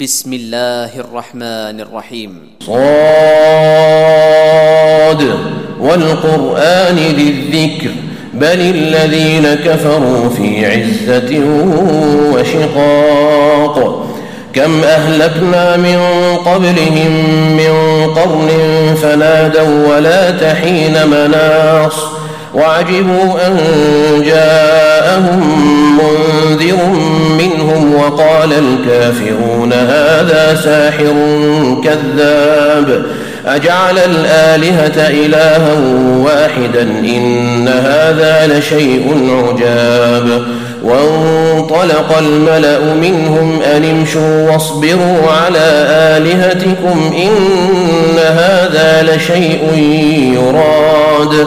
بسم الله الرحمن الرحيم صاد والقرآن ذي الذكر بل الذين كفروا في عزة وشقاق كم أهلكنا من قبلهم من قرن فنادوا ولا تحين مناص وعجبوا أن جاءهم منذر منهم وقال الكافرون هذا ساحر كذاب أجعل الآلهة إلها واحدا إن هذا لشيء عجاب وانطلق الملأ منهم أن امشوا واصبروا على آلهتكم إن هذا لشيء يراد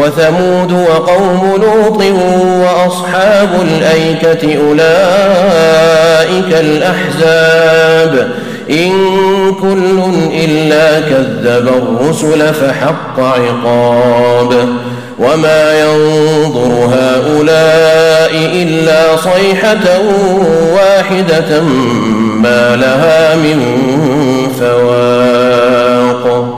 وثمود وقوم لوط وأصحاب الأيكة أولئك الأحزاب. إن كل إلا كذب الرسل فحق عقاب. وما ينظر هؤلاء إلا صيحة واحدة ما لها من فواق.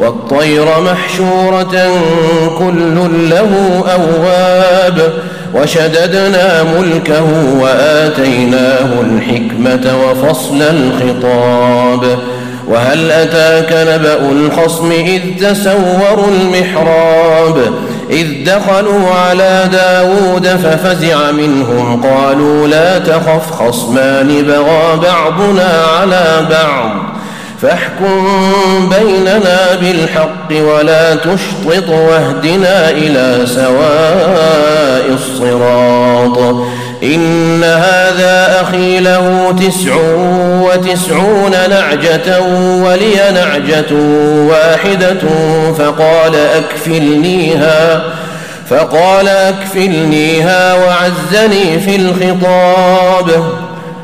والطير محشورة كل له أواب وشددنا ملكه وآتيناه الحكمة وفصل الخطاب وهل أتاك نبأ الخصم إذ تسوروا المحراب إذ دخلوا على داود ففزع منهم قالوا لا تخف خصمان بغى بعضنا على بعض فاحكم بيننا بالحق ولا تشطط واهدنا إلى سواء الصراط. إن هذا أخي له تسع وتسعون نعجة ولي نعجة واحدة فقال أكفلنيها فقال أكفلنيها وعزني في الخطاب.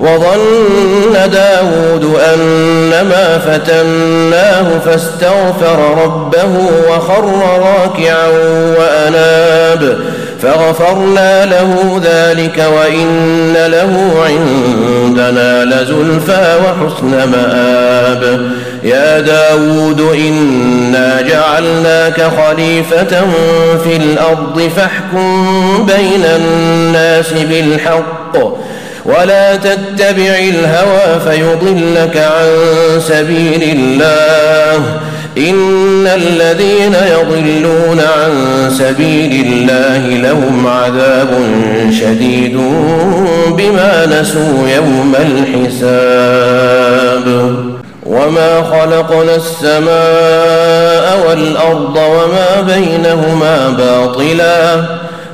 وظن داود أنما فتناه فاستغفر ربه وخر راكعا وأناب فغفرنا له ذلك وإن له عندنا لزلفى وحسن مآب. يا داود إنا جعلناك خليفة في الأرض فاحكم بين الناس بالحق. ولا تتبع الهوى فيضلك عن سبيل الله. إن الذين يضلون عن سبيل الله لهم عذاب شديد بما نسوا يوم الحساب. وما خلقنا السماء والأرض وما بينهما باطلا.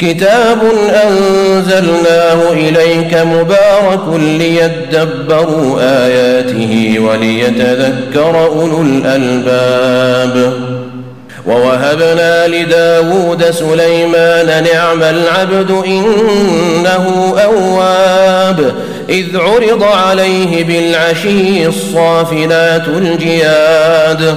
كتاب أنزلناه إليك مبارك ليدبروا آياته وليتذكر أولو الألباب. ووهبنا لداود سليمان نعم العبد إنه أواب. إذ عرض عليه بالعشي الصافنات الجياد.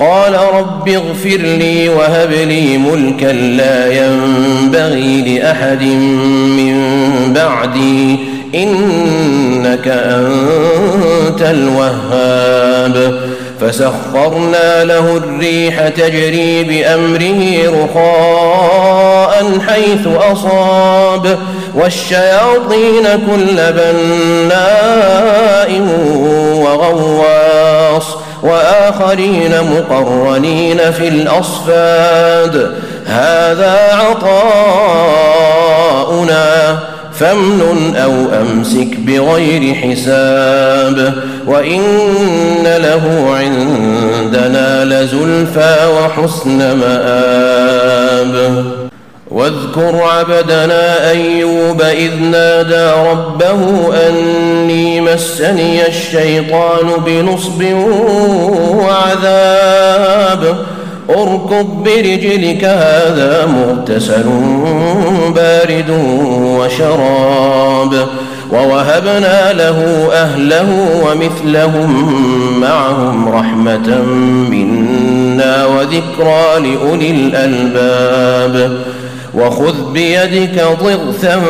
قال رب اغفر لي وهب لي ملكا لا ينبغي لأحد من بعدي إنك أنت الوهاب. فسخرنا له الريح تجري بأمره رخاء حيث أصاب والشياطين كل بناء وغواص وآخرين مقرنين في الأصفاد. هذا عطاؤنا فامنن أو أمسك بغير حساب. وإن له عندنا لزلفى وحسن مآب. واذكر عبدنا أيوب إذ نادى ربه أني مسني الشيطان بنصب وعذاب. اركض برجلك هذا مغتسل بارد وشراب. ووهبنا له أهله ومثلهم معهم رحمة منا وذكرى لأولي الألباب. وخذ بيدك ضغثا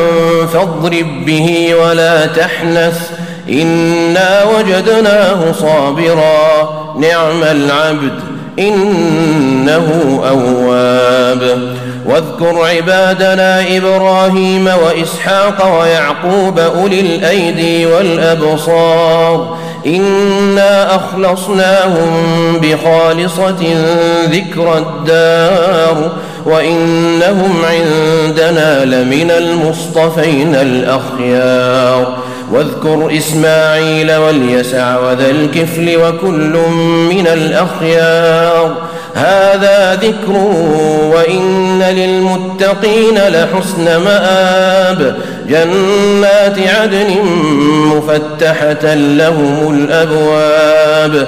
فاضرب به ولا تحنث. إنا وجدناه صابرا. نعم العبد إنه أواب. واذكر عبادنا إبراهيم وإسحاق ويعقوب أولي الأيدي والأبصار. إنا أخلصناهم بخالصة ذكر الدار. وإنهم عندنا لمن المصطفين الأخيار. واذكر إسماعيل واليسع وذا الكفل وكل من الأخيار. هذا ذكر وإن للمتقين لحسن مآب. جنات عدن مفتحة لهم الأبواب.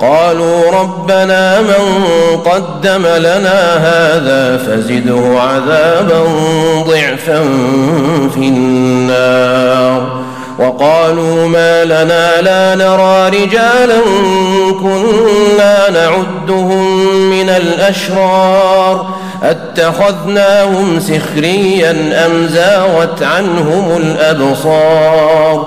قالوا ربنا من قدم لنا هذا فزده عذابا ضعفا في النار. وقالوا ما لنا لا نرى رجالا كنا نعدهم من الأشرار. أتخذناهم سخريا أم زاغت عنهم الأبصار؟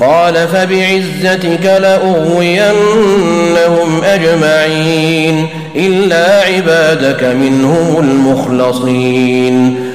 قال فبعزتك لأغوينهم أجمعين إلا عبادك منهم المخلصين